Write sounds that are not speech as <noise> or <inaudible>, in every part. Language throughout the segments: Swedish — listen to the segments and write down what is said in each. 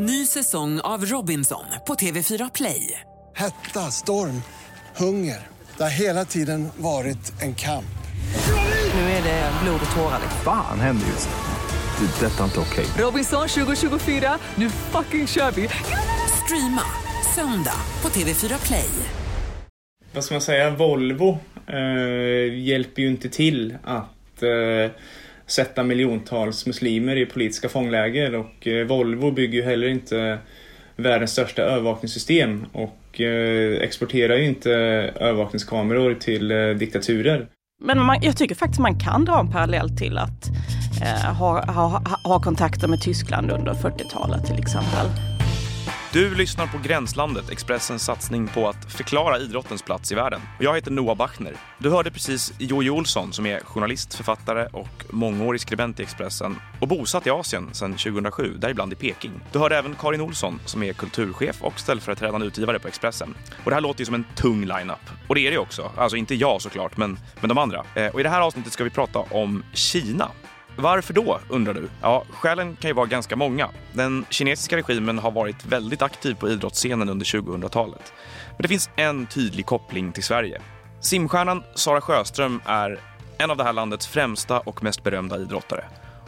Ny säsong av Robinson på TV4 Play. Hetta, storm, hunger. Det har hela tiden varit en kamp. Nu är det blod och tårar. Fan händer just nu. Det. är Detta är inte okej. Robinson 2024, nu fucking kör vi! Streama söndag på TV4 Play. vad ska man säga, Volvo eh, hjälper ju inte till att eh, sätta miljontals muslimer i politiska fångläger och eh, Volvo bygger ju heller inte världens största övervakningssystem och eh, exporterar ju inte övervakningskameror till eh, diktaturer. Men man, jag tycker faktiskt man kan dra en parallell till att eh, ha, ha, ha kontakter med Tyskland under 40-talet till exempel. Du lyssnar på Gränslandet, Expressens satsning på att förklara idrottens plats i världen. Jag heter Noah Bachner. Du hörde precis Jojo Olsson som är journalist, författare och mångårig skribent i Expressen och bosatt i Asien sedan 2007, däribland i Peking. Du hörde även Karin Olsson som är kulturchef och ställföreträdande utgivare på Expressen. Och det här låter ju som en tung lineup. Och det är det ju också. Alltså inte jag såklart, men, men de andra. Eh, och i det här avsnittet ska vi prata om Kina. Varför då, undrar du? Ja, skälen kan ju vara ganska många. Den kinesiska regimen har varit väldigt aktiv på idrottsscenen under 2000-talet. Men det finns en tydlig koppling till Sverige. Simstjärnan Sara Sjöström är en av det här landets främsta och mest berömda idrottare.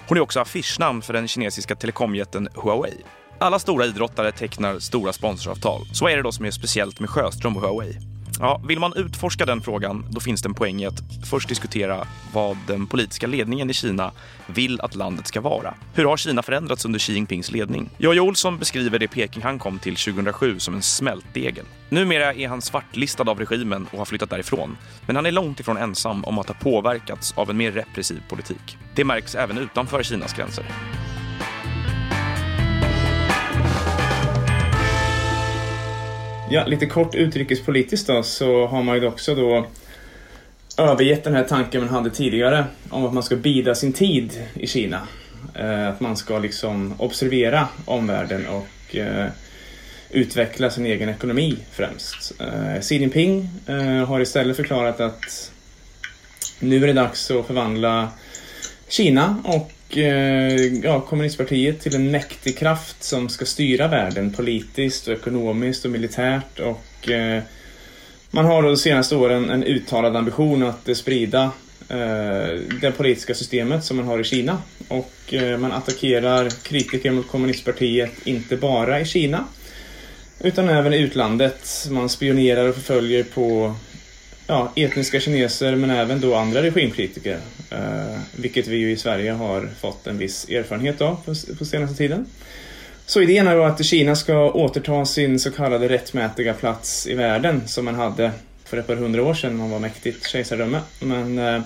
Hon är också affischnamn för den kinesiska telekomjätten Huawei. Alla stora idrottare tecknar stora sponsoravtal. Så vad är det då som är speciellt med Sjöström och Huawei? Ja, vill man utforska den frågan, då finns det en poäng i att först diskutera vad den politiska ledningen i Kina vill att landet ska vara. Hur har Kina förändrats under Xi Jinpings ledning? Jojje Olsson beskriver det Peking han kom till 2007 som en smältdegel. Numera är han svartlistad av regimen och har flyttat därifrån. Men han är långt ifrån ensam om att ha påverkats av en mer repressiv politik. Det märks även utanför Kinas gränser. Ja, lite kort utrikespolitiskt då så har man ju också då övergett den här tanken man hade tidigare om att man ska bida sin tid i Kina. Eh, att man ska liksom observera omvärlden och eh, utveckla sin egen ekonomi främst. Eh, Xi Jinping har istället förklarat att nu är det dags att förvandla Kina och Eh, ja, kommunistpartiet till en mäktig kraft som ska styra världen politiskt, och ekonomiskt och militärt. Och, eh, man har då de senaste åren en uttalad ambition att sprida eh, det politiska systemet som man har i Kina. Och eh, man attackerar kritiker mot kommunistpartiet inte bara i Kina utan även i utlandet. Man spionerar och förföljer på ja, etniska kineser men även då andra regimkritiker. Eh, vilket vi ju i Sverige har fått en viss erfarenhet av på, på senaste tiden. Så idén är då att Kina ska återta sin så kallade rättmätiga plats i världen som man hade för ett par hundra år sedan man var mäktigt kejsardöme. Men eh,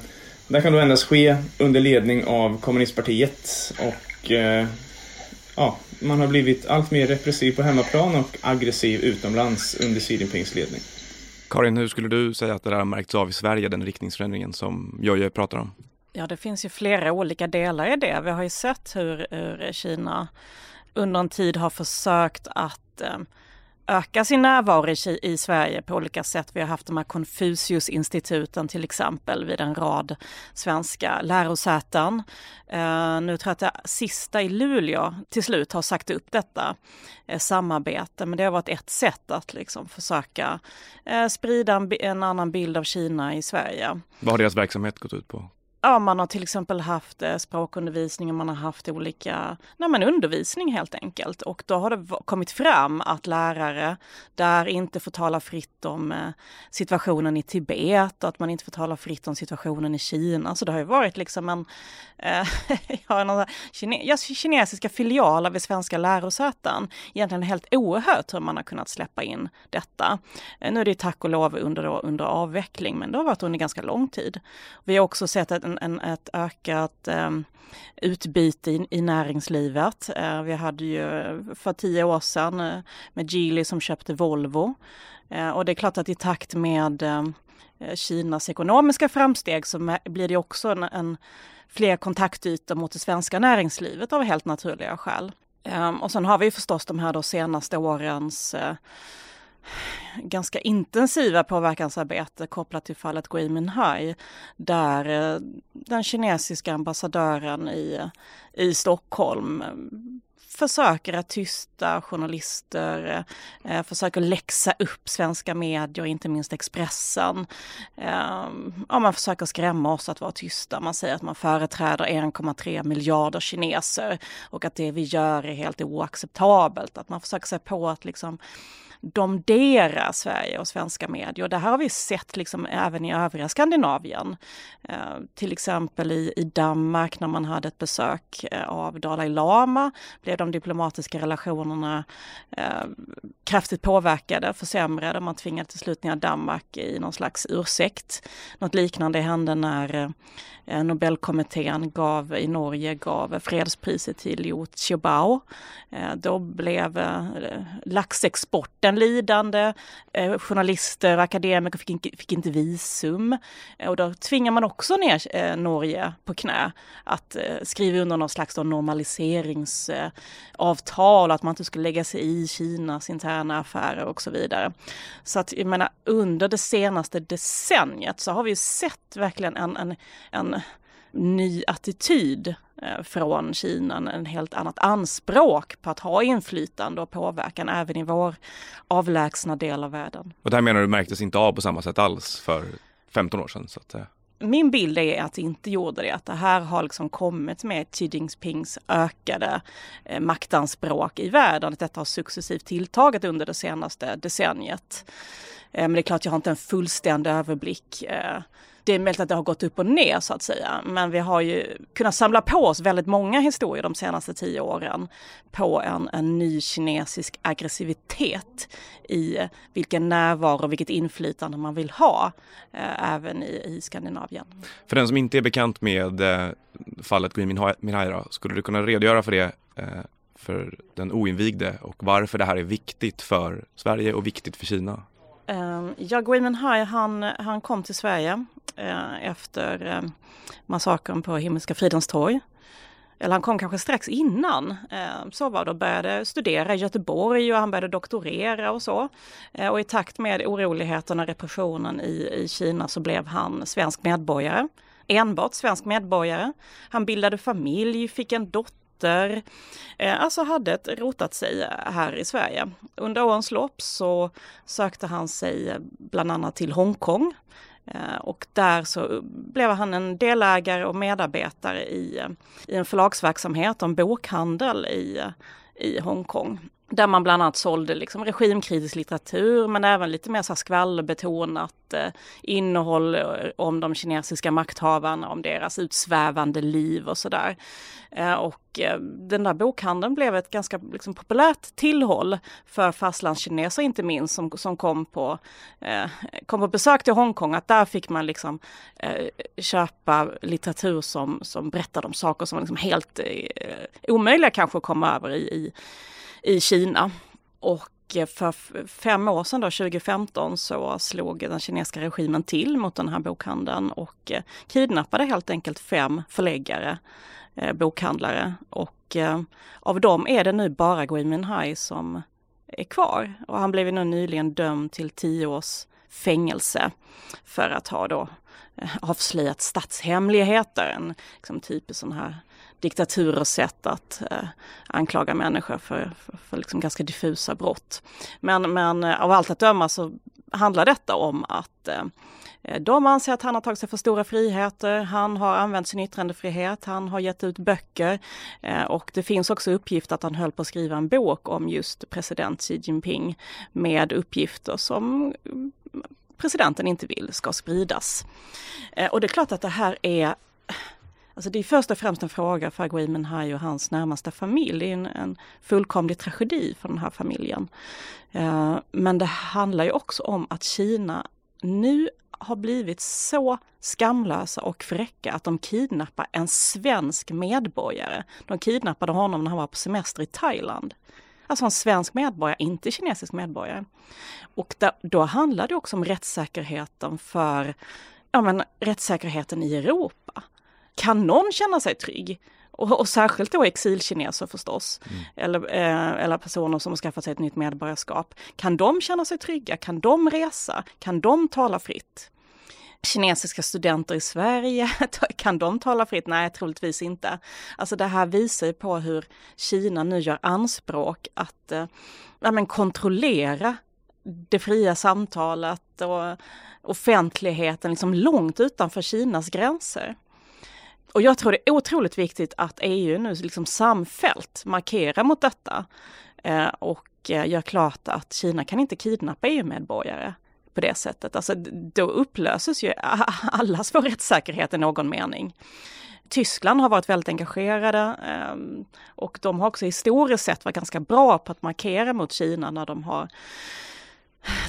det kan då endast ske under ledning av kommunistpartiet och eh, ja, man har blivit allt mer repressiv på hemmaplan och aggressiv utomlands under Xi Jinpings ledning. Karin, hur skulle du säga att det där har märkts av i Sverige, den riktningsförändringen som Jojje pratar om? Ja, det finns ju flera olika delar i det. Vi har ju sett hur, hur Kina under en tid har försökt att eh, öka sin närvaro i, i Sverige på olika sätt. Vi har haft de här Konfuciusinstituten till exempel vid en rad svenska lärosäten. Eh, nu tror jag att det sista i Luleå till slut har sagt upp detta eh, samarbete, men det har varit ett sätt att liksom försöka eh, sprida en, en annan bild av Kina i Sverige. Vad har deras verksamhet gått ut på? Ja, man har till exempel haft eh, språkundervisning och man har haft olika, nej men undervisning helt enkelt. Och då har det kommit fram att lärare där inte får tala fritt om eh, situationen i Tibet och att man inte får tala fritt om situationen i Kina. Så det har ju varit liksom en, eh, <laughs> ja, några kine, ja, kinesiska filialer vid svenska lärosäten. Egentligen helt oerhört hur man har kunnat släppa in detta. Eh, nu är det ju tack och lov under, under avveckling, men det har varit under ganska lång tid. Vi har också sett att en, en, ett ökat eh, utbyte i, i näringslivet. Eh, vi hade ju för tio år sedan eh, med Geely som köpte Volvo. Eh, och det är klart att i takt med eh, Kinas ekonomiska framsteg så blir det också en, en fler kontaktytor mot det svenska näringslivet av helt naturliga skäl. Ehm, och sen har vi förstås de här då senaste årens eh, ganska intensiva påverkansarbete kopplat till fallet Gui Minhai där eh, den kinesiska ambassadören i, i Stockholm eh, försöker att tysta journalister, eh, försöker läxa upp svenska medier, inte minst Expressen. Eh, ja, man försöker skrämma oss att vara tysta. Man säger att man företräder 1,3 miljarder kineser och att det vi gör är helt oacceptabelt. Att man försöker sig på att liksom domdera Sverige och svenska medier. Det här har vi sett liksom även i övriga Skandinavien. Eh, till exempel i, i Danmark när man hade ett besök eh, av Dalai Lama blev de diplomatiska relationerna eh, kraftigt påverkade, försämrade. Man tvingade till slut ner Danmark i någon slags ursäkt. Något liknande hände när eh, Nobelkommittén gav, i Norge gav fredspriset till Liu Xiaobao. Eh, då blev eh, laxexporten lidande. Eh, journalister och akademiker fick, in, fick inte visum. Eh, och då tvingar man också ner eh, Norge på knä att eh, skriva under någon slags normaliseringsavtal, att man inte skulle lägga sig i Kinas interna affärer och så vidare. Så att jag menar under det senaste decenniet så har vi sett verkligen en, en, en ny attityd Eh, från Kina, en helt annat anspråk på att ha inflytande och påverkan även i vår avlägsna del av världen. Och det här menar du märktes inte av på samma sätt alls för 15 år sedan? Så att, min bild är att det inte gjorde det, att det här har liksom kommit med Xi Jinpings ökade eh, maktanspråk i världen, att detta har successivt tilltagit under det senaste decenniet. Eh, men det är klart, jag har inte en fullständig överblick. Eh, det är möjligt att det har gått upp och ner så att säga. Men vi har ju kunnat samla på oss väldigt många historier de senaste tio åren på en, en ny kinesisk aggressivitet i vilken närvaro och vilket inflytande man vill ha eh, även i, i Skandinavien. För den som inte är bekant med eh, fallet Gui Minhai, skulle du kunna redogöra för det eh, för den oinvigde och varför det här är viktigt för Sverige och viktigt för Kina? Ehm, ja, Gui Minhai han, han kom till Sverige eh, efter eh, massakern på Himmelska fridens torg. Eller han kom kanske strax innan. Ehm, så var det och började studera i Göteborg och han började doktorera och så. Eh, och i takt med oroligheterna och repressionen i, i Kina så blev han svensk medborgare. Enbart svensk medborgare. Han bildade familj, fick en dotter dotter, eh, alltså hade rotat sig eh, här i Sverige. Under årens lopp så sökte han sig eh, bland annat till Hongkong och där så blev han en delägare och medarbetare i, i en förlagsverksamhet om bokhandel i, i Hongkong. Där man bland annat sålde liksom regimkritisk litteratur men även lite mer så skvallerbetonat eh, innehåll eh, om de kinesiska makthavarna, om deras utsvävande liv och sådär. Eh, och eh, den där bokhandeln blev ett ganska liksom, populärt tillhåll för fastlandskineser inte minst som, som kom, på, eh, kom på besök till Hongkong. Att där fick man liksom eh, köpa litteratur som, som berättade om saker som var liksom helt eh, omöjliga kanske att komma över i, i i Kina. Och eh, för fem år sedan, då, 2015, så slog den kinesiska regimen till mot den här bokhandeln och eh, kidnappade helt enkelt fem förläggare, eh, bokhandlare. Och eh, av dem är det nu bara Gui Minhai som är kvar. Och han blev nu nyligen dömd till tio års fängelse för att ha då eh, avslöjat statshemligheter, en liksom, typisk sån här diktaturers sätt att eh, anklaga människor för, för, för liksom ganska diffusa brott. Men, men eh, av allt att döma så handlar detta om att eh, eh, de anser att han har tagit sig för stora friheter, han har använt sin yttrandefrihet, han har gett ut böcker eh, och det finns också uppgift att han höll på att skriva en bok om just president Xi Jinping med uppgifter som mm, presidenten inte vill ska spridas. Eh, och det är klart att det här är Alltså det är först och främst en fråga för Gui Minhai och hans närmaste familj. Det är en, en fullkomlig tragedi för den här familjen. Eh, men det handlar ju också om att Kina nu har blivit så skamlösa och fräcka att de kidnappar en svensk medborgare. De kidnappade honom när han var på semester i Thailand. Alltså en svensk medborgare, inte kinesisk medborgare. Och där, då handlar det också om rättssäkerheten för ja, men, rättssäkerheten i Europa. Kan någon känna sig trygg? Och, och särskilt då exilkineser förstås, mm. eller, eh, eller personer som har skaffat sig ett nytt medborgarskap. Kan de känna sig trygga? Kan de resa? Kan de tala fritt? kinesiska studenter i Sverige, <laughs> kan de tala fritt? Nej, troligtvis inte. Alltså det här visar ju på hur Kina nu gör anspråk att eh, ja, men kontrollera det fria samtalet och offentligheten liksom långt utanför Kinas gränser. Och jag tror det är otroligt viktigt att EU nu liksom samfällt markerar mot detta eh, och eh, gör klart att Kina kan inte kidnappa EU-medborgare på det sättet. Alltså då upplöses ju allas vår rättssäkerhet i någon mening. Tyskland har varit väldigt engagerade ehm, och de har också historiskt sett varit ganska bra på att markera mot Kina när de har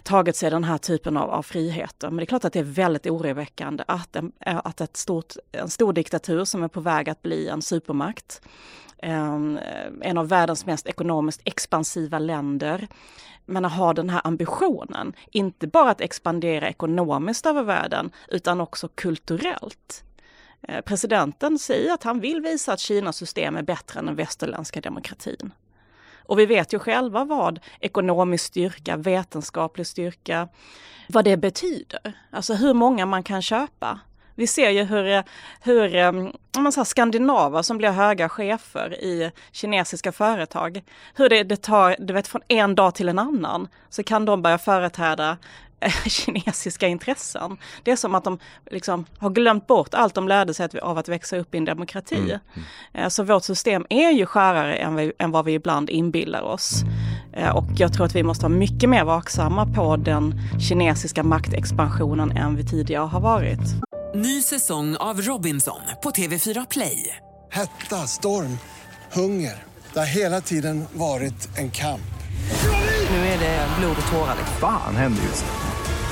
tagit sig den här typen av, av friheter. Men det är klart att det är väldigt oroväckande att, en, eh, att ett stort, en stor diktatur som är på väg att bli en supermakt, en, en av världens mest ekonomiskt expansiva länder, men har den här ambitionen, inte bara att expandera ekonomiskt över världen, utan också kulturellt. Eh, presidenten säger att han vill visa att Kinas system är bättre än den västerländska demokratin. Och vi vet ju själva vad ekonomisk styrka, vetenskaplig styrka, vad det betyder. Alltså hur många man kan köpa. Vi ser ju hur, hur ehm, man säger, skandinaver som blir höga chefer i kinesiska företag, hur det, det tar, du vet från en dag till en annan, så kan de börja företräda <laughs> kinesiska intressen. Det är som att de liksom har glömt bort allt de lärde sig av att växa upp i en demokrati. Mm. Mm. Så vårt system är ju skärare än, vi, än vad vi ibland inbillar oss. Eh, och jag tror att vi måste vara mycket mer vaksamma på den kinesiska maktexpansionen än vi tidigare har varit. Ny säsong av Robinson på TV4 Play. Hetta, storm, hunger. Det har hela tiden varit en kamp. Nu är det blod och tårar. Fan händer just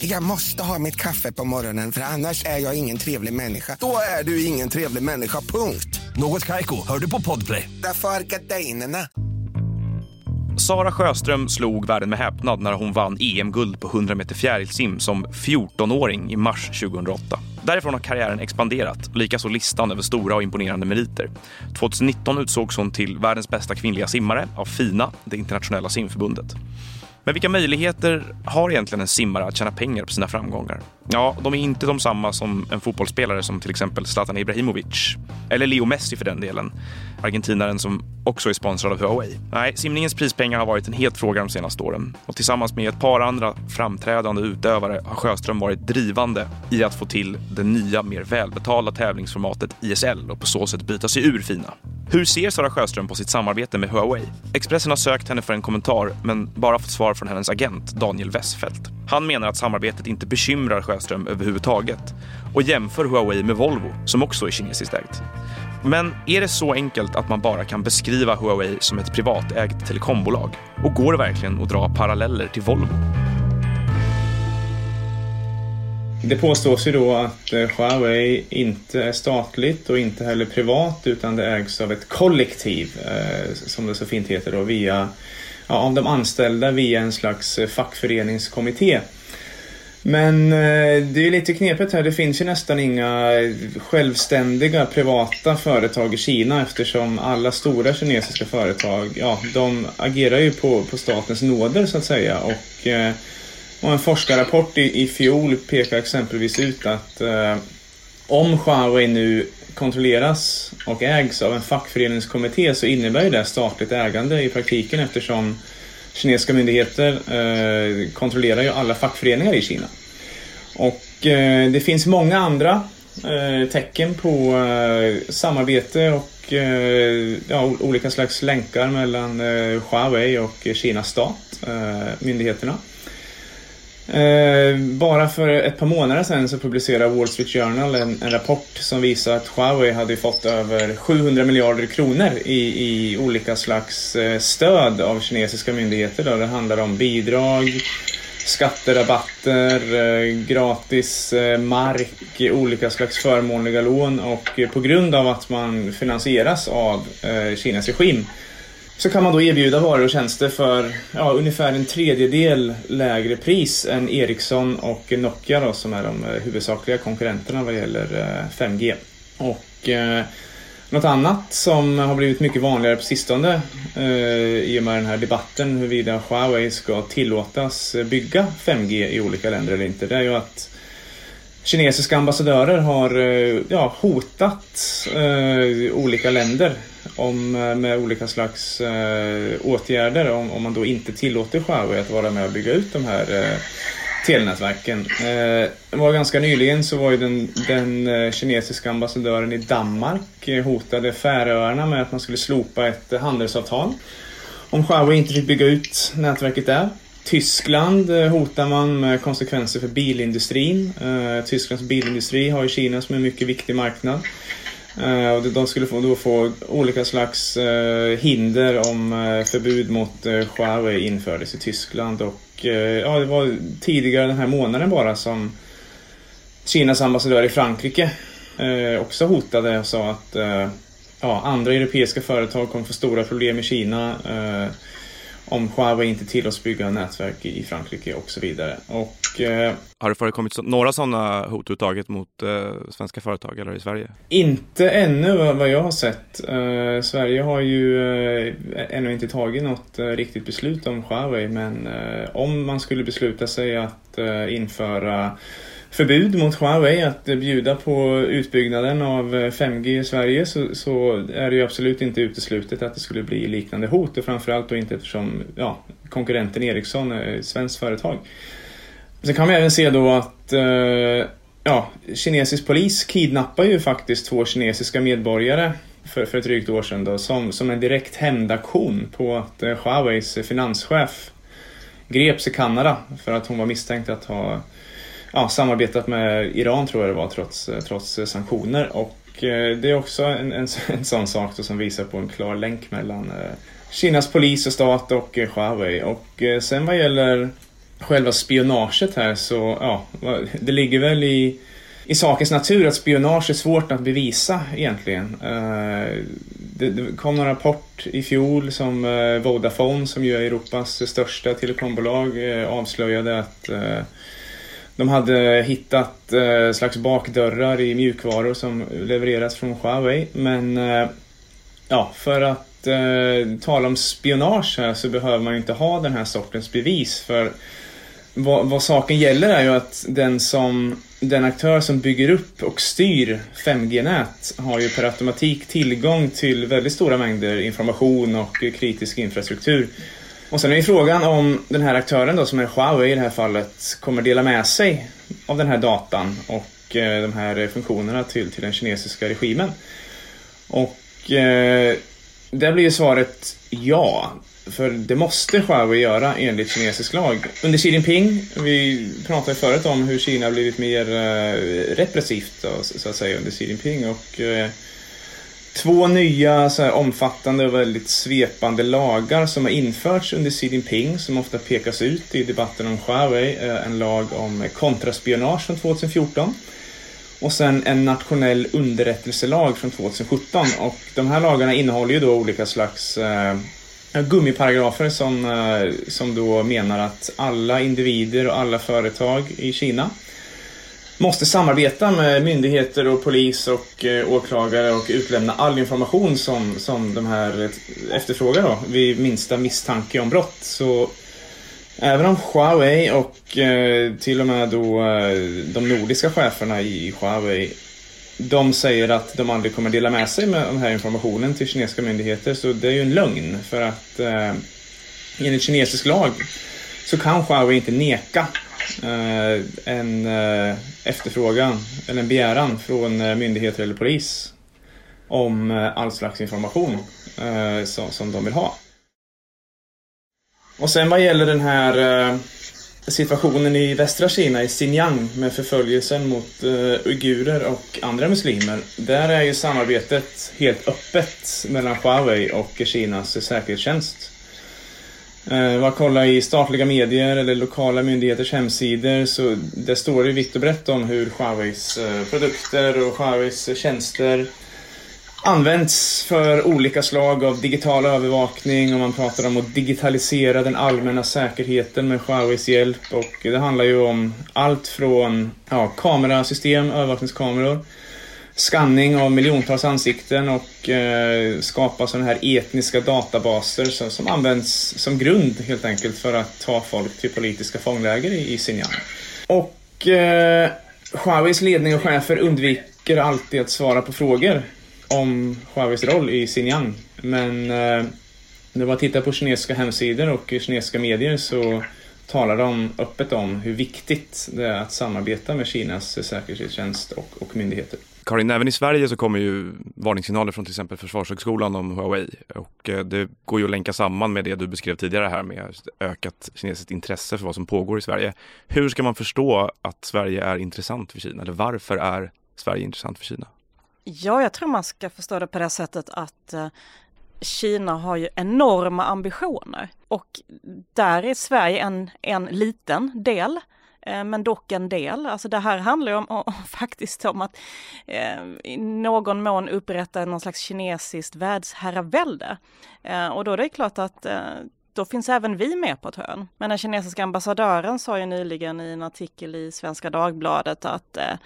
Jag måste ha mitt kaffe på morgonen för annars är jag ingen trevlig människa. Då är du ingen trevlig människa, punkt. Något kajko, hör du på podplay. Därför är gardinerna. Sara Sjöström slog världen med häpnad när hon vann EM-guld på 100 meter fjärilsim som 14-åring i mars 2008. Därifrån har karriären expanderat, likaså listan över stora och imponerande meriter. 2019 utsågs hon till världens bästa kvinnliga simmare av FINA, det internationella simförbundet. Men vilka möjligheter har egentligen en simmare att tjäna pengar på sina framgångar? Ja, de är inte de samma som en fotbollsspelare som till exempel Zlatan Ibrahimovic. Eller Leo Messi för den delen. Argentinaren som också är sponsrad av Huawei. Nej, simningens prispengar har varit en het fråga de senaste åren. Och tillsammans med ett par andra framträdande utövare har Sjöström varit drivande i att få till det nya, mer välbetalda tävlingsformatet ISL och på så sätt byta sig ur Fina. Hur ser Sara Sjöström på sitt samarbete med Huawei? Expressen har sökt henne för en kommentar, men bara fått svar från hennes agent Daniel Westfeldt. Han menar att samarbetet inte bekymrar Sjöström överhuvudtaget och jämför Huawei med Volvo, som också är kinesiskt ägt. Men är det så enkelt att man bara kan beskriva Huawei som ett privatägt telekombolag? Och går det verkligen att dra paralleller till Volvo? Det påstås ju då att eh, Huawei inte är statligt och inte heller privat utan det ägs av ett kollektiv, eh, som det så fint heter då, via, ja, av de anställda via en slags eh, fackföreningskommitté. Men eh, det är lite knepigt här. Det finns ju nästan inga självständiga privata företag i Kina eftersom alla stora kinesiska företag, ja, de agerar ju på, på statens nåder så att säga. Och eh, och en forskarrapport i, i fjol pekar exempelvis ut att eh, om Huawei nu kontrolleras och ägs av en fackföreningskommitté så innebär det statligt ägande i praktiken eftersom kinesiska myndigheter eh, kontrollerar ju alla fackföreningar i Kina. Och eh, det finns många andra eh, tecken på eh, samarbete och eh, ja, olika slags länkar mellan eh, Huawei och Kinas stat, eh, myndigheterna. Eh, bara för ett par månader sedan så publicerade Wall Street Journal en, en, rapport som visar att Huawei hade fått över 700 miljarder kronor i, i olika slags eh, stöd av kinesiska myndigheter. Då. Det handlar om bidrag, skatterabatter, eh, gratis eh, mark, olika slags förmånliga lån och eh, på grund av att man finansieras av eh, Kinas regim så kan man då erbjuda varor och tjänster för ja, ungefär en tredjedel lägre pris än Ericsson och Nokia då, som är de eh, huvudsakliga konkurrenterna vad gäller eh, 5G. Och eh, något annat som har blivit mycket vanligare på sistone eh, i och med den här debatten huruvida Huawei ska tillåtas eh, bygga 5G i olika länder eller inte, det är ju att kinesiska ambassadörer har eh, ja, hotat eh, olika länder om, eh, med olika slags eh, åtgärder om, om man då inte tillåter Huawei att vara med och bygga ut de här eh, telenätverken. Eh, var ganska nyligen så var ju den, den eh, kinesiska ambassadören i Danmark hotade Färöarna med att man skulle slopa ett handelsavtal om Huawei inte fick bygga ut nätverket där. Tyskland eh, hotar man med konsekvenser för bilindustrin. Eh, Tysklands bilindustri har ju Kina som en mycket viktig marknad. Eh, de skulle då få olika slags hinder om förbud mot Huawei infördes i Tyskland och ja, det var tidigare den här månaden bara som Kinas ambassadör i Frankrike också hotade och sa att ja, andra europeiska företag kommer få stora problem i Kina om Huawei inte tillåts bygga nätverk i Frankrike och så vidare. Och, eh, har det förekommit så, några sådana hot överhuvudtaget mot eh, svenska företag eller i Sverige? Inte ännu vad jag har sett. Eh, Sverige har ju eh, ännu inte tagit något eh, riktigt beslut om Huawei men eh, om man skulle besluta sig att införa förbud mot Huawei att bjuda på utbyggnaden av eh, 5G i Sverige så, så, är det ju absolut inte uteslutet att det skulle bli liknande hot och framförallt då inte eftersom ja, konkurrenten Ericsson är ett svenskt företag. Sen kan man även se då att eh, ja, kinesisk polis kidnappar ju faktiskt två kinesiska medborgare för, för ett drygt år sedan då, som, som en direkt hämndaktion på att eh, Huaweis finanschef greps i Kanada för att hon var misstänkt att ha ja, samarbetat med Iran tror jag det var trots, eh, trots eh, sanktioner. Och eh, det är också en, en, <laughs> en sån sak som visar på en klar länk mellan Kinas polis och stat och Huawei. Och sen vad gäller själva spionaget här så, ja, det ligger väl i, i sakens natur att spionage är svårt att bevisa egentligen. Det, det kom en rapport i fjol som Vodafone, som ju är Europas största telekombolag, avslöjade att de hade hittat eh, slags bakdörrar i mjukvaror som levereras från Huawei. Men eh, ja, för att eh, tala om spionage här så behöver man inte ha den här sortens bevis. För vad, vad saken gäller är ju att den, som, den aktör som bygger upp och styr 5G-nät har ju per automatik tillgång till väldigt stora mängder information och kritisk infrastruktur och sen är ju frågan om den här aktören då, som är Huawei i det här fallet, kommer dela med sig av den här datan och eh, de här funktionerna till, till den kinesiska regimen. Och eh, där blir ju svaret ja. För det måste Huawei göra enligt kinesisk lag. Under Xi Jinping, vi pratade förut om hur Kina blivit mer eh, repressivt då, så att säga under Xi Jinping. Och, eh, två nya så här, omfattande och väldigt svepande lagar som har införts under Xi Jinping som ofta pekas ut i debatten om Huawei. Eh, en lag om kontraspionage från 2014 och sen en nationell underrättelselag från 2017. Och de här lagarna innehåller ju då olika slags eh, gummiparagrafer som, eh, som då menar att alla individer och alla företag i Kina måste samarbeta med myndigheter och polis och eh, åklagare och utlämna all information som, som de här efterfrågar då, vid minsta misstanke om brott. Så även om Huawei och eh, till och med då eh, de nordiska cheferna i Huawei de säger att de aldrig kommer dela med sig med den här informationen till kinesiska myndigheter så det är ju en lögn för att eh, enligt kinesisk lag så kan Huawei inte neka Eh, en eh, efterfrågan eller en begäran från eh, myndigheter eller polis om eh, all slags information eh, som de vill ha. Och sen vad gäller den här situationen i västra Kina, i Xinjiang, med förföljelsen mot uigurer och andra muslimer. Där är ju samarbetet helt öppet mellan Huawei och Kinas säkerhetstjänst. Eh, man kollar i statliga medier eller lokala myndigheters hemsidor så det står det vitt och brett om hur Huaweis eh, produkter och Huaweis tjänster används för olika slag av digital övervakning och man pratar om att digitalisera den allmänna säkerheten med Huaweis hjälp och det handlar ju om allt från ja, kamerasystem, övervakningskameror skanning av miljontals ansikten och eh, skapa sådana här etniska databaser som, som används som grund helt enkelt för att ta folk till politiska fångläger i, i Xinjiang. Och eh, Huaweis ledning och chefer undviker alltid att svara på frågor om Huaweis roll i Xinjiang. Men eh, när man tittar på kinesiska hemsidor och kinesiska medier så talar de öppet om hur viktigt det är att samarbeta med Kinas säkerhetstjänst och, och myndigheter. Karin, även i Sverige så kommer ju varningssignaler från till exempel Försvarshögskolan om Huawei och eh, det går ju att länka samman med det du beskrev tidigare här med ökat kinesiskt intresse för vad som pågår i Sverige. Hur ska man förstå att Sverige är intressant för Kina eller varför är Sverige intressant för Kina? Ja, jag tror man ska förstå det på det sättet att eh, Kina har ju enorma ambitioner och där är Sverige en, en liten del Eh, men dock en del. Alltså det här handlar ju om, om <laughs> faktiskt om att eh, i någon mån upprätta någon slags kinesiskt världsherravälde. Eh, och då är det klart att eh, då finns även vi med på ett hörn. Men den kinesiska ambassadören sa ju nyligen i en artikel i Svenska Dagbladet att eh,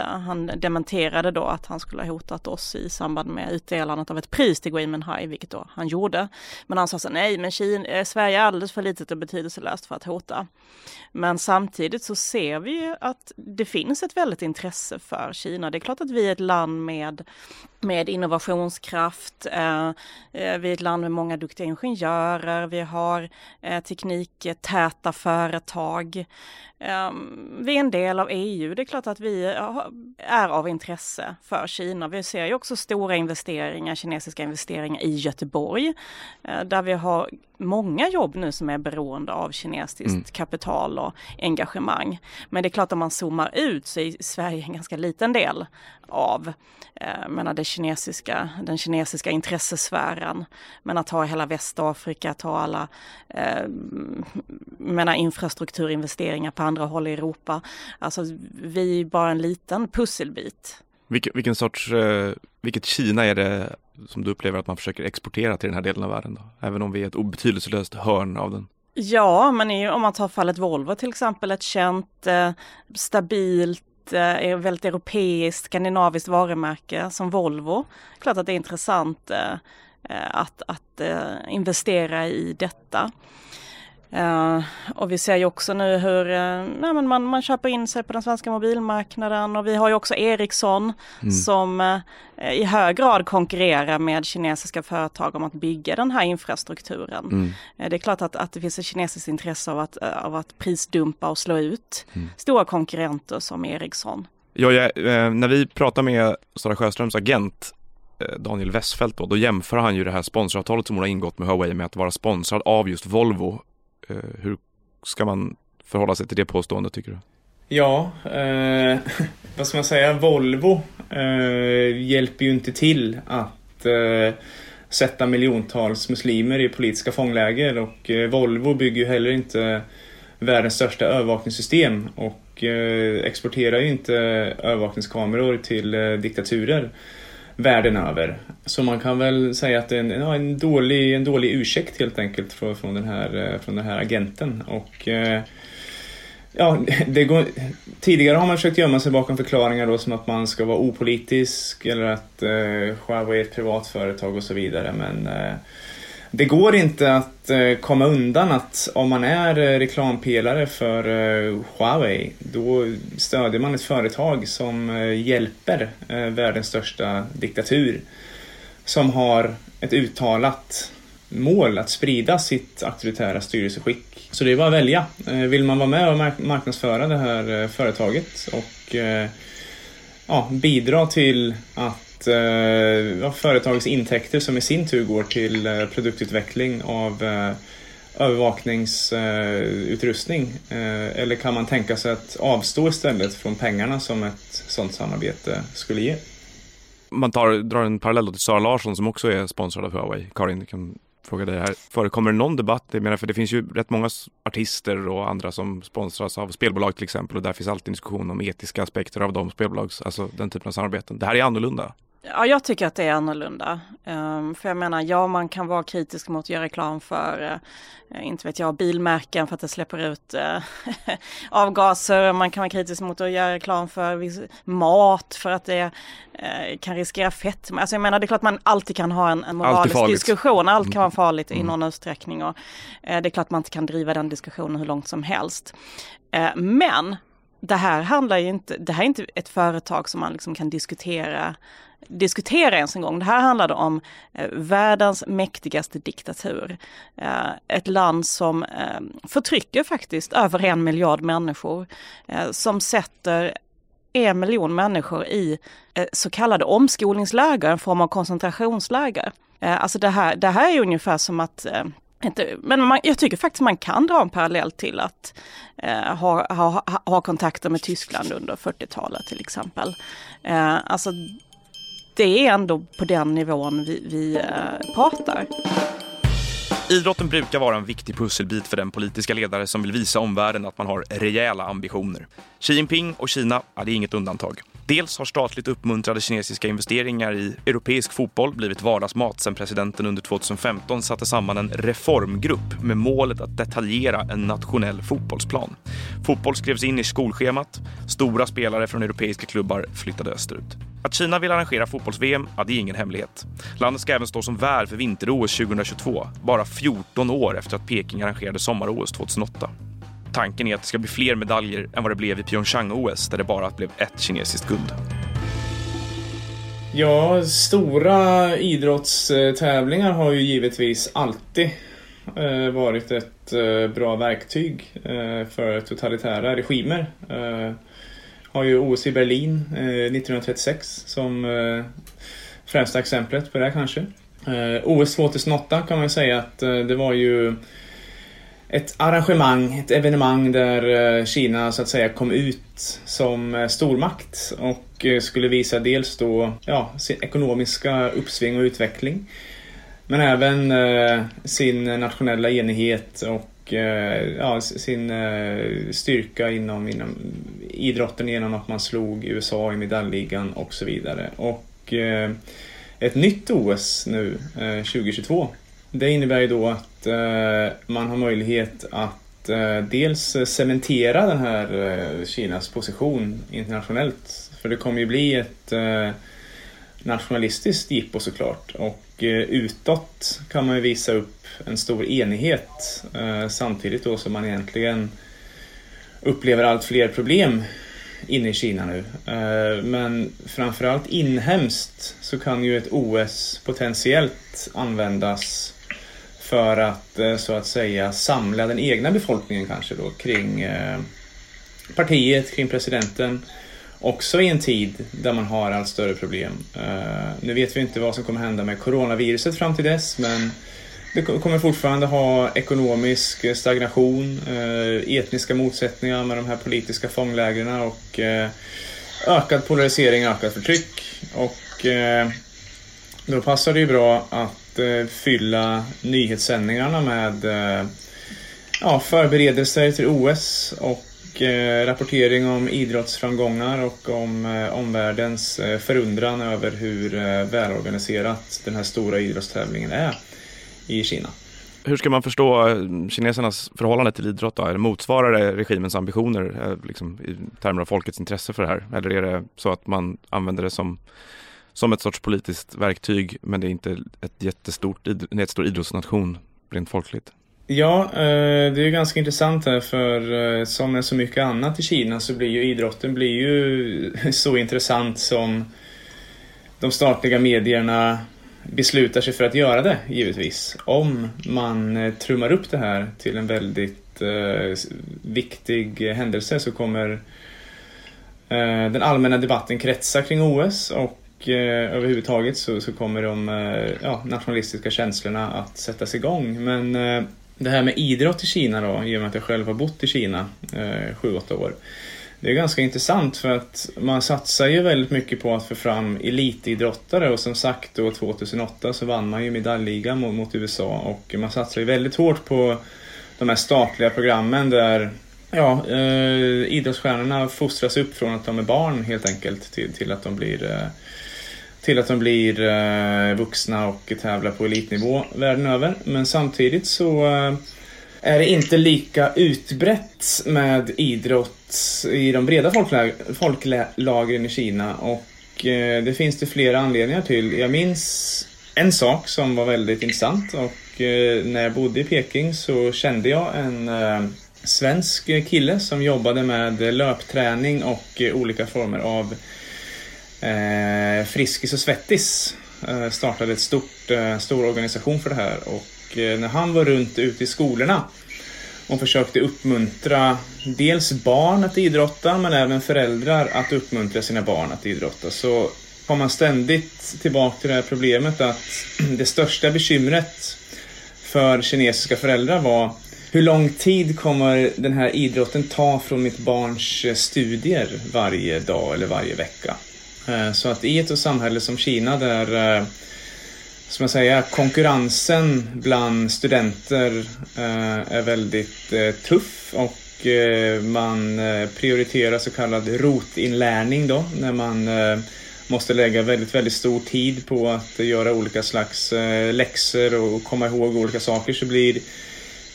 han dementerade då att han skulle ha hotat oss i samband med utdelandet av ett pris till Gui Minhai, vilket då han gjorde. Men han sa så nej, men Kina, eh, Sverige är alldeles för litet och betydelselöst för att hota. Men samtidigt så ser vi ju att det finns ett väldigt intresse för Kina. Det är klart att vi är ett land med med innovationskraft. Eh, eh, vi är ett land med många duktiga ingenjörer. Vi har eh, tekniktäta företag. Ehm, vi är en del av EU. Det är klart att vi är av intresse för Kina. Vi ser ju också stora investeringar, kinesiska investeringar i Göteborg, där vi har många jobb nu som är beroende av kinesiskt mm. kapital och engagemang. Men det är klart att man zoomar ut så är Sverige en ganska liten del av eh, menar det kinesiska, den kinesiska intressesfären. Men att ha hela Västafrika, ha alla eh, menar infrastrukturinvesteringar på andra håll i Europa. Alltså vi är bara en liten pusselbit. Vilken, vilken sorts, eh, vilket Kina är det som du upplever att man försöker exportera till den här delen av världen? Då? Även om vi är ett obetydelselöst hörn av den. Ja, men om man tar fallet Volvo till exempel, ett känt, eh, stabilt eh, e-, väldigt europeiskt, skandinaviskt varumärke som Volvo. Klart att det är intressant eh, eh, att, att eh, investera i detta. Uh, och vi ser ju också nu hur uh, nej, men man, man köper in sig på den svenska mobilmarknaden och vi har ju också Ericsson mm. som uh, i hög grad konkurrerar med kinesiska företag om att bygga den här infrastrukturen. Mm. det är klart att, att det finns ett kinesiskt intresse av att, av att prisdumpa och slå ut mm. stora konkurrenter som Ericsson. Ja, ja när vi pratar med Sara Sjöströms agent Daniel Westfeldt då, då jämför han ju det här sponsravtalet som hon har ingått med Huawei med att vara sponsrad av just Volvo Eh, Eh, hur ska man förhålla sig till det påståendet tycker du? Ja, eh, <laughs> vad ska man säga, Volvo eh, hjälper ju inte till att eh, sätta miljontals muslimer i politiska fångläger och eh, Volvo bygger ju heller inte världens största övervakningssystem och eh, exporterar ju inte övervakningskameror till eh, diktaturer världen över. Så man kan väl säga att det är en, en, dålig, en dålig ursäkt helt enkelt från, från, den, här, eh, från den här agenten. Och, eh, ja, <laughs> det går, tidigare har man försökt gömma sig bakom förklaringar då som att man ska vara opolitisk eller att eh, Huawei är ett privat företag och så vidare. Men eh, det går inte att eh, komma undan att om man är eh, reklampelare för eh, Huawei då stödjer man ett företag som hjälper världens största diktatur som har ett uttalat mål att sprida sitt auktoritära styrelseskick. Så det är bara att välja. Vill man vara med och marknadsföra det här företaget och ja, bidra till att eh, företagets intäkter som i sin tur går till eh, produktutveckling av eh, övervakningsutrustning? Eh, eller kan man tänka sig att avstå istället från pengarna som ett sådant samarbete skulle ge? Man tar, drar en parallell till Sara Larsson som också är sponsrad av Huawei. Karin, kan fråga dig här. Förekommer det någon debatt? Jag menar, för det finns ju rätt många artister och andra som sponsras av spelbolag till exempel och där finns alltid en diskussion om etiska aspekter av de spelbolags, alltså den typen av samarbeten. Det här är annorlunda. Ja, jag tycker att det är annorlunda. Um, för jag menar, ja, man kan vara kritisk mot att göra reklam för, uh, inte vet jag, bilmärken för att det släpper ut uh, <laughs> avgaser. Man kan vara kritisk mot att göra reklam för mat för att det uh, kan riskera fett. Alltså jag menar, det är klart man alltid kan ha en, en moralisk diskussion. Allt kan vara farligt mm. i någon utsträckning och det är klart man inte kan driva den diskussionen hur långt som helst. men det här handlar ju inte, det här är inte ett företag som man liksom kan diskutera diskutera ens en gång. Det här handlade om eh, världens mäktigaste diktatur. Eh, ett land som eh, förtrycker faktiskt över en miljard människor. Som sätter en miljon människor i så kallade omskolningsläger, en form av koncentrationsläger. Alltså det här, det här är ungefär som att men man, jag tycker faktiskt man kan dra en parallell till att eh, ha, ha, ha kontakter med Tyskland under 40-talet till exempel. Eh, alltså det är ändå på den nivån vi, vi eh, pratar. Idrotten brukar vara en viktig pusselbit för den politiska ledare som vill visa omvärlden att man har rejäla ambitioner. Xi Jinping och Kina, ja, det är inget undantag. Dels har statligt uppmuntrade kinesiska investeringar i europeisk fotboll blivit vardagsmat sedan presidenten under 2015 satte samman en reformgrupp med målet att detaljera en nationell fotbollsplan. Fotboll skrevs in i skolschemat, stora spelare från europeiska klubbar flyttade österut. Att Kina vill arrangera fotbolls-VM, ja, det är ingen hemlighet. Landet ska även stå som värd för vinter-OS 2022, bara 14 år efter att Peking arrangerade sommar-OS 2008. Tanken är att det ska bli fler medaljer än vad det blev i Pyeongchang-OS där det bara blev ett kinesiskt guld. Ja, stora idrottstävlingar har ju givetvis alltid eh, varit ett eh, bra verktyg eh, för totalitära regimer. Har ju OS i Berlin 1936 som främsta exemplet på det här kanske. OS 2008 kan man säga att det var ju ett arrangemang, ett evenemang där eh, Kina så att säga kom ut som eh, stormakt och eh, skulle visa dels då ja, sin ekonomiska uppsving och utveckling men även sin nationella enighet och ja, sin styrka inom, inom idrotten genom att man slog USA i medaljligan och så vidare. Och ett nytt OS nu 2022 det innebär ju då att att eh, man har möjlighet att eh, dels cementera den här eh, Kinas position internationellt. För det kommer ju bli ett nationalistiskt jippo såklart. Och utåt kan man ju visa upp en stor enighet samtidigt då som man egentligen upplever allt fler problem inne i Kina nu. Men framförallt inhemskt så kan ju ett OS potentiellt användas för att eh, så att säga samla den egna befolkningen kanske då kring eh, partiet, kring presidenten. Också i en tid där man har allt större problem. Eh, nu vet vi inte vad som kommer hända med coronaviruset fram till dess men det kommer fortfarande ha ekonomisk stagnation, etniska motsättningar med de här politiska fånglägren och ökad polarisering, ökat förtryck. Och då passar det ju bra att eh, fylla nyhetssändningarna med eh, ja, förberedelser till OS och eh, rapportering om idrottsframgångar och om eh, omvärldens eh, förundran över hur eh, välorganiserat den här stora idrottstävlingen är i Kina. Hur ska man förstå eh, kinesernas förhållande till idrott? Då? Motsvarar det regimens ambitioner eh, liksom, i termer av folkets intresse för det här? Eller är det så att man använder det som som ett sorts politiskt verktyg men det är inte ett jättestort, en jättestor idrottsnation rent folkligt. Ja, eh, det är ganska intressant här för eh, som med så mycket annat i Kina så blir ju idrotten blir ju <laughs> så intressant som de statliga medierna beslutar sig för att göra det givetvis. Om man eh, trummar upp det här till en väldigt viktig händelse så kommer den allmänna debatten kretsa kring OS och eh, överhuvudtaget så, så kommer de eh, ja, nationalistiska känslorna att sättas igång. Men eh, det här med idrott i Kina då, i och med att jag själv har bott i Kina eh, 7-8 år. Det är ganska intressant för att man satsar ju väldigt mycket på att få fram elitidrottare och som sagt då 2008 så vann man ju medaljligan mot, mot USA och man satsar ju väldigt hårt på de här statliga programmen där ja, eh, idrottsstjärnorna fostras upp från att de är barn helt enkelt till, till att de blir eh, till att de blir eh, vuxna och tävlar på elitnivå världen över. Men samtidigt så eh, är det inte lika utbrett med idrott i de breda folklagren i Kina och eh, det finns det flera anledningar till. Jag minns en sak som var väldigt intressant och eh, när jag bodde i Peking så kände jag en eh, svensk kille som jobbade med löpträning och olika former av eh, Friskis och Svettis. Eh, startade ett stort, eh, stor organisation för det här och eh, när han var runt ute i skolorna och försökte uppmuntra dels barn att idrotta men även föräldrar att uppmuntra sina barn att idrotta så kom man ständigt tillbaka till det här problemet att <clears throat> det största bekymret för kinesiska föräldrar var hur lång tid kommer den här idrotten ta från mitt barns eh, studier varje dag eller varje vecka? Eh, så att i ett samhälle som Kina där eh, som jag säger, konkurrensen bland studenter är väldigt tuff och man prioriterar så kallad rotinlärning då när man måste lägga väldigt, väldigt stor tid på att göra olika slags läxor och komma ihåg olika saker så blir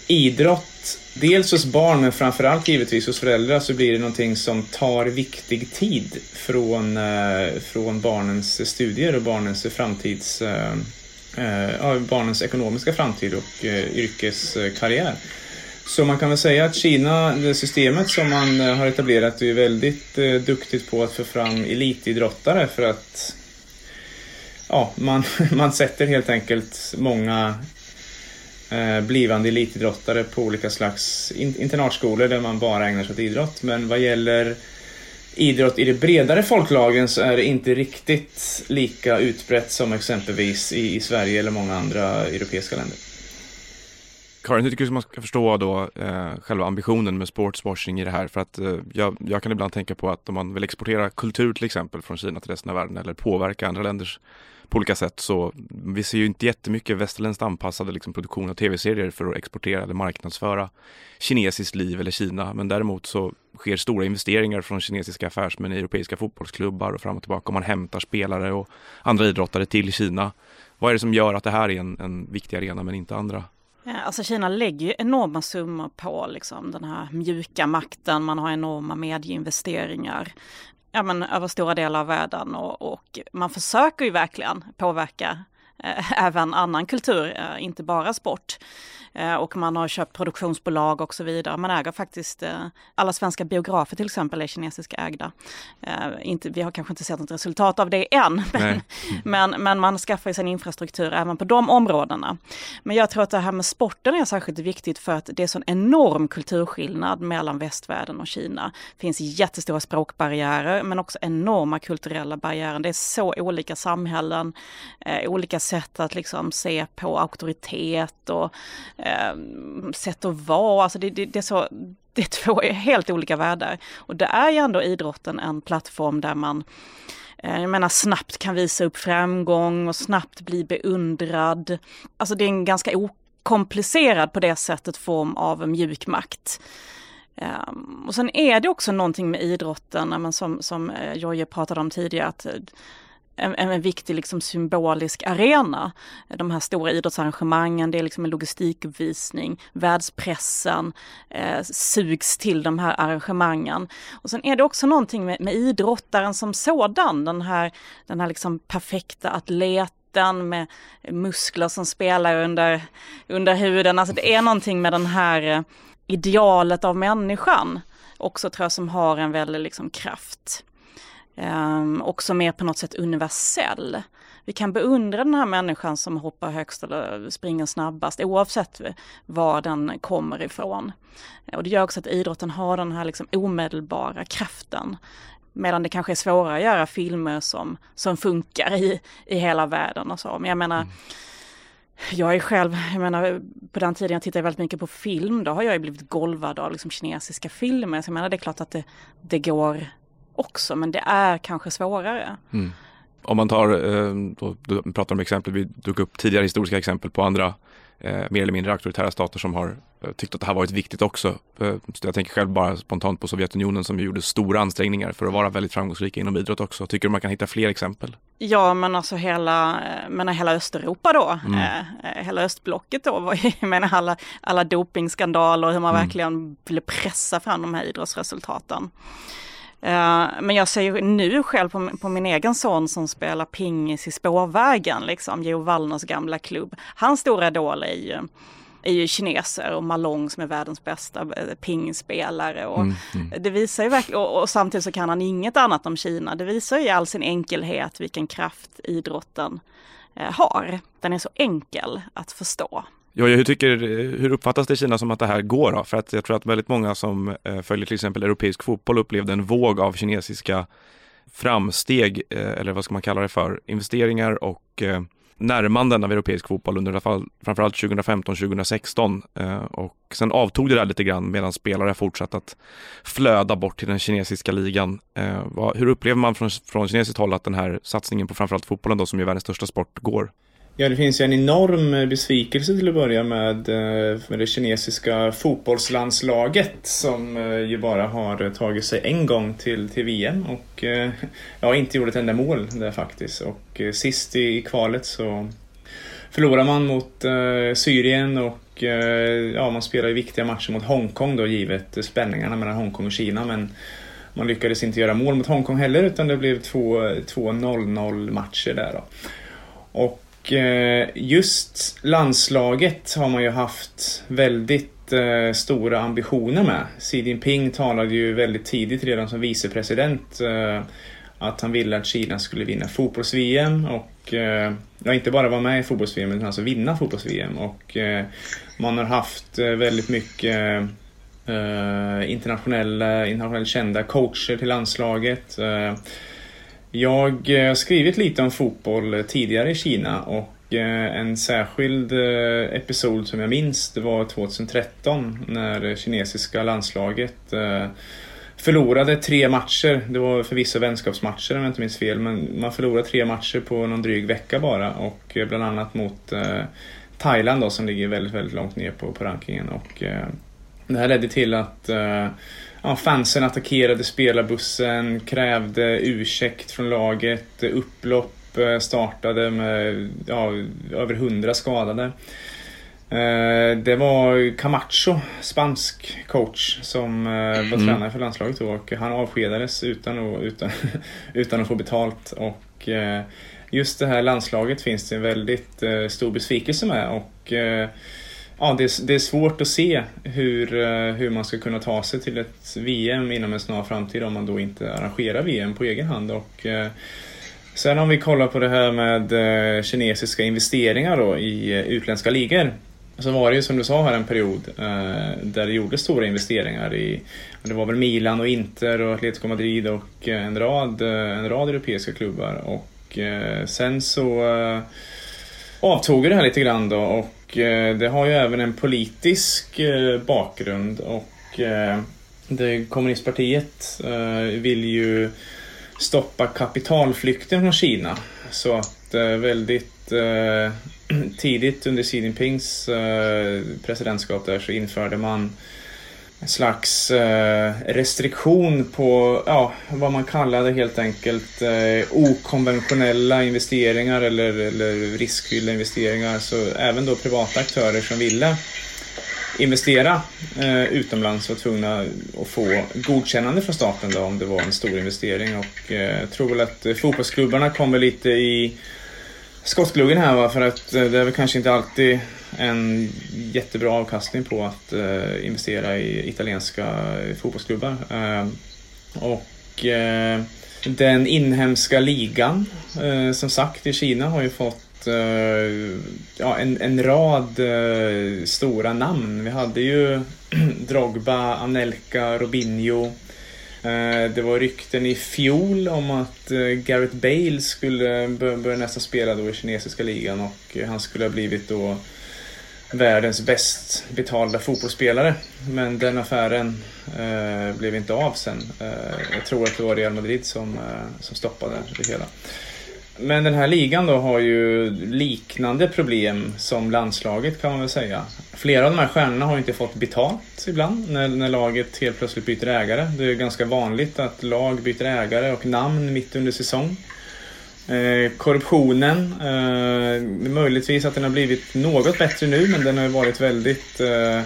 idrott, dels hos barn men framförallt givetvis hos föräldrar så blir det någonting som tar viktig tid från, eh, från barnens studier och barnens framtids eh, eh barnens ekonomiska framtid och eh, yrkeskarriär. Så man kan väl säga att Kina, det systemet som man eh, har etablerat, är väldigt eh, duktigt på att få fram elitidrottare för att ja, man, <laughs> man sätter helt enkelt många Eh, blivande elitidrottare på olika slags internatskolor där man bara ägnar sig åt idrott. Men vad gäller idrott i de bredare folklagen så är det inte riktigt lika utbrett som exempelvis i, i Sverige eller många andra europeiska länder. Karin, hur tycker du man ska förstå då eh, själva ambitionen med sportswashing i det här? För att eh, jag, jag, kan ibland tänka på att om man vill exportera kultur till exempel från Kina till resten av världen eller påverka andra länders på olika sätt så vi ser ju inte jättemycket västerländskt anpassade liksom, produktion av tv-serier för att exportera eller marknadsföra kinesiskt liv eller Kina. Men däremot så sker stora investeringar från kinesiska affärsmän i europeiska fotbollsklubbar och fram och tillbaka. Och man hämtar spelare och andra idrottare till Kina. Vad är det som gör att det här är en, en viktig arena men inte andra? Alltså Kina lägger ju enorma summor på liksom den här mjuka makten, man har enorma medieinvesteringar ja, men, över stora delar av världen och, och man försöker ju verkligen påverka även annan kultur, eh, inte bara sport. Eh, och man har köpt produktionsbolag och så vidare. Man äger faktiskt, eh, alla svenska biografer till exempel är kinesiska ägda. Eh, inte, vi har kanske inte sett något resultat av det än, <laughs> men, men, men, man skaffar sig en infrastruktur även på de områdena. Men jag tror att det här med sporten är särskilt viktigt för att det är sån enorm kulturskillnad mellan västvärlden och Kina. Det finns jättestora språkbarriärer men också enorma kulturella barriärer. Det är så olika samhällen, olika sätt att liksom se på auktoritet och eh, sätt att vara. Alltså det, det, det, är så, det är två helt olika världar. Och det är ju ändå idrotten en plattform där man eh, jag menar snabbt kan visa upp framgång och snabbt bli beundrad. Alltså det är en ganska okomplicerad på det sättet form av mjuk makt. Um, och sen är det också någonting med idrotten, men som, som eh, Jojje pratade om tidigare, att eh, en, en viktig liksom symbolisk arena. De här stora idrottsarrangemangen, det är liksom en logistikuppvisning, världspressen eh, sugs till de här arrangemangen. Och sen är det också någonting med, med idrottaren som sådan, den här, den här liksom perfekta atleten med muskler som spelar under, under huden. Alltså det är någonting med den här eh, idealet av människan också tror jag som har en väldig liksom kraft. Ehm, um, också mer på något sätt universell. Vi kan beundra den här människan som hoppar högst eller springer snabbast oavsett var den kommer ifrån. Och det gör också att idrotten har den här liksom omedelbara kraften. Medan det kanske är svårare att göra filmer som, som funkar i, i hela världen och så. Men jag menar, mm jag är själv, jag menar på den tiden jag tittade väldigt mycket på film, då har jag blivit golvad av liksom kinesiska filmer. Så jag menar det är klart att det, det går också, men det är kanske svårare. Mm. Om man tar, eh, då, du pratar om exempel, vi tog upp tidigare historiska exempel på andra eh, mer eller mindre auktoritära stater som har eh, tyckt att det här varit viktigt också. Eh, jag tänker själv bara spontant på Sovjetunionen som gjorde stora ansträngningar för att vara väldigt framgångsrika inom idrott också. Tycker du man kan hitta fler exempel? Ja, men alltså hela, menar hela Östeuropa då, mm. eh, hela östblocket då, <laughs> jag menar alla, alla dopingskandaler, hur man mm. verkligen ville pressa fram de här idrottsresultaten. Eh, men jag ser ju nu själv på, på, min egen son som spelar pingis i spårvägen, liksom, Jo Wallners gamla klubb. Hans stora idol är ju, är ju kineser och Malong som är världens bästa eh, pingspelare. Och mm, mm. Det visar ju verkligen, och, och, samtidigt så kan han inget annat om Kina. Det visar ju all sin enkelhet vilken kraft idrotten eh, har. Den är så enkel att förstå. Ja, hur, tycker, hur uppfattas det i Kina som att det här går? Då? För att jag tror att väldigt många som eh, följer till exempel europeisk fotboll upplevde en våg av kinesiska framsteg, eh, eller vad ska man kalla det för, investeringar och eh, närmanden av europeisk fotboll under fall, framförallt 2015-2016 och sen avtog det där lite grann medan spelare fortsatt att flöda bort till den kinesiska ligan. Hur upplever man från, från kinesiskt håll att den här satsningen på framförallt fotbollen då som är världens största sport går? Ja, det finns ju en enorm eh, besvikelse till att börja med eh, med det kinesiska fotbollslandslaget som eh, ju bara har tagit sig en gång till, till VM och ja, inte gjort ett enda mål där faktiskt. Och sist i kvalet så förlorar man mot Syrien och ja, man spelar ju viktiga matcher mot Hongkong då givet spänningarna mellan Hongkong och Kina men man lyckades inte göra mål mot Hongkong heller utan det blev två 0-0 matcher där då. Och Eh, just landslaget har man ju haft väldigt eh, stora ambitioner med. Xi Jinping talade ju väldigt tidigt redan som vicepresident eh, att han ville att Kina skulle vinna fotbolls-VM och ja, inte bara vara med i fotbolls-VM utan alltså vinna fotbolls-VM. Och man har haft väldigt mycket internationella, internationellt kända coacher till landslaget. Jag har skrivit lite om fotboll eh, tidigare i Kina och eh, en särskild episod som jag minns det var 2013 när kinesiska landslaget förlorade tre matcher. Det var förvisso vänskapsmatcher om jag inte minns fel men man förlorade tre matcher på någon dryg vecka bara och bland annat mot Thailand då, som ligger väldigt, väldigt långt ner på, på rankingen. Och, det här ledde till att ja, fansen attackerade spelarbussen, krävde ursäkt från laget, upplopp eh, startade med ja, över hundra skadade. Eh, det var Camacho, spansk coach, som eh, var mm. tränare för landslaget då och han avskedades utan att, utan, <laughs> utan att få betalt. Och just det här landslaget finns det en väldigt stor besvikelse med och ja, det, är, det är svårt att se hur, eh, hur man ska kunna ta sig till ett VM inom en snar framtid om man då inte arrangerar VM på egen hand. Och, eh, sen om vi kollar på det här med eh, kinesiska investeringar då i utländska ligor så var det ju som du sa här en period där det gjordes stora investeringar i det var väl Milan och Inter och Atletico Madrid och en rad, en rad europeiska klubbar och sen så avtog det här lite grann då och Eh, det har ju även en politisk eh, bakgrund och eh, det kommunistpartiet vill ju stoppa kapitalflykten från Kina. Så att väldigt <clears throat> tidigt under Xi Jinpings presidentskap där så införde man en slags eh, restriktion på ja, vad man kallade helt enkelt eh, okonventionella investeringar eller, eller riskfyllda investeringar. Så även då privata aktörer som ville investera eh, utomlands var tvungna att få godkännande från staten då, om det var en stor investering. Och eh, jag tror väl att eh, fotbollsklubbarna kommer lite i skottgluggen här va, för att eh, det är väl kanske inte alltid en jättebra avkastning på att eh, investera i italienska fotbollsklubbar. Eh, och eh, den inhemska ligan, som sagt, i Kina har ju fått ja, en, en rad stora namn. Vi hade ju <clears throat> Drogba, Anelka, Robinho, Eh, det var rykten i fjol om att eh, Gareth Bale skulle börja nästan spela då i kinesiska ligan och han skulle ha blivit då världens bäst betalda fotbollsspelare. Men den affären eh, blev inte av sen. Eh, jag tror att det var Real Madrid som, eh, som stoppade det hela. Men den här ligan då har ju liknande problem som landslaget kan man väl säga. Flera av de här stjärnorna har inte fått betalt ibland när, när laget helt plötsligt byter ägare. Det är ganska vanligt att lag byter ägare och namn mitt under säsong. Eh, korruptionen, eh, möjligtvis att den har blivit något bättre nu men den har varit väldigt eh,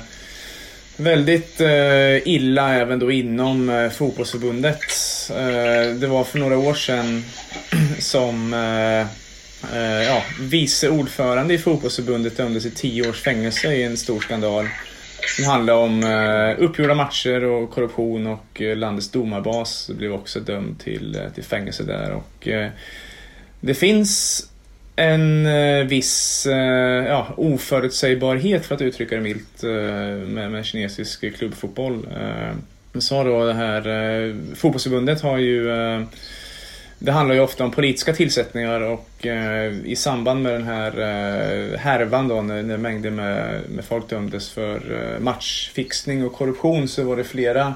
Väldigt eh, illa även då inom eh, fotbollsförbundet. Eh, det var för några år sedan <clears throat> som eh, eh, ja, vice ordförande i fotbollsförbundet dömdes i tio års fängelse i en stor skandal. Som handlade om eh, uppgjorda matcher och korruption och eh, landets domarbas blev också dömd till, eh, till fängelse där. Och, eh, det finns en eh, viss eh, ja, oförutsägbarhet, för att uttrycka det milt, eh, med, med kinesisk klubbfotboll. Eh, så då det här fotbollsförbundet har ju det handlar ju ofta om politiska tillsättningar och eh, i samband med den här eh, härvan då när, när mängder med, med folk dömdes för eh, matchfixning och korruption så var det flera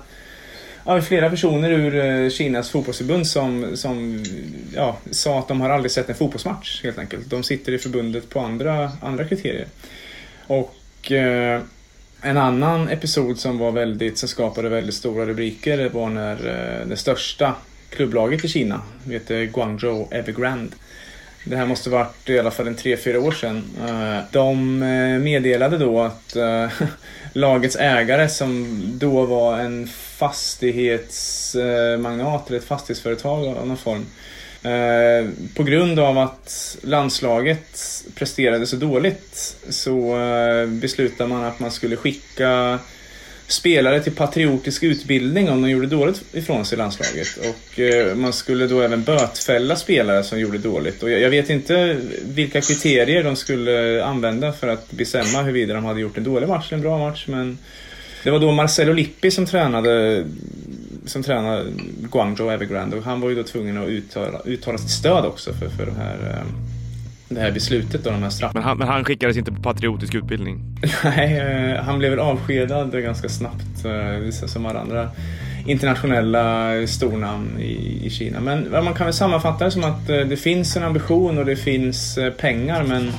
ja, flera personer ur eh, Kinas fotbollsförbund som, som ja, sa att de har aldrig sett en fotbollsmatch helt enkelt. De sitter i förbundet på andra, andra kriterier. Och eh, en annan episod som var väldigt, som skapade väldigt stora rubriker var när eh, det största klubblaget i Kina, heter Guangzhou Evergrande, det här måste varit i alla fall en tre fyra år sedan. Eh, de eh, meddelade då att <laughs> lagets ägare som då var en fastighetsmagnat eller ett fastighetsföretag av någon form. Eh, på grund av att landslaget presterade så dåligt så eh, beslutade man att man skulle skicka spelare till patriotisk utbildning om de gjorde dåligt ifrån sig i landslaget. Och eh, man skulle då även bötfälla spelare som gjorde dåligt. Och jag, jag, vet inte vilka kriterier de skulle använda för att bestämma huruvida de hade gjort en dålig match eller en bra match. Men det var då Marcelo Lippi som tränade, som tränade Guangzhou Evergrande och han var ju då tvungen att uttala, uttala sitt stöd också för, för de här eh, det här beslutet och de här straffen. Men han, men han skickades inte på patriotisk utbildning? <laughs> Nej, eh, han blev väl avskedad ganska snabbt eh, som alla andra internationella stornamn i, i Kina. Men man kan väl sammanfatta det som att det finns en ambition och det finns pengar men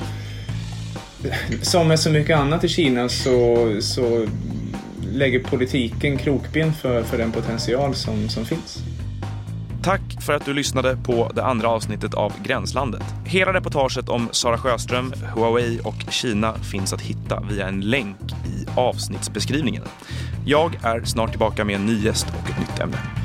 som med så mycket annat i Kina så, så lägger politiken krokben för, för den potential som, som finns. Tack för att du lyssnade på det andra avsnittet av Gränslandet. Hela reportaget om Sara Sjöström, Huawei och Kina finns att hitta via en länk i avsnittsbeskrivningen. Jag är snart tillbaka med en ny gäst och ett nytt ämne.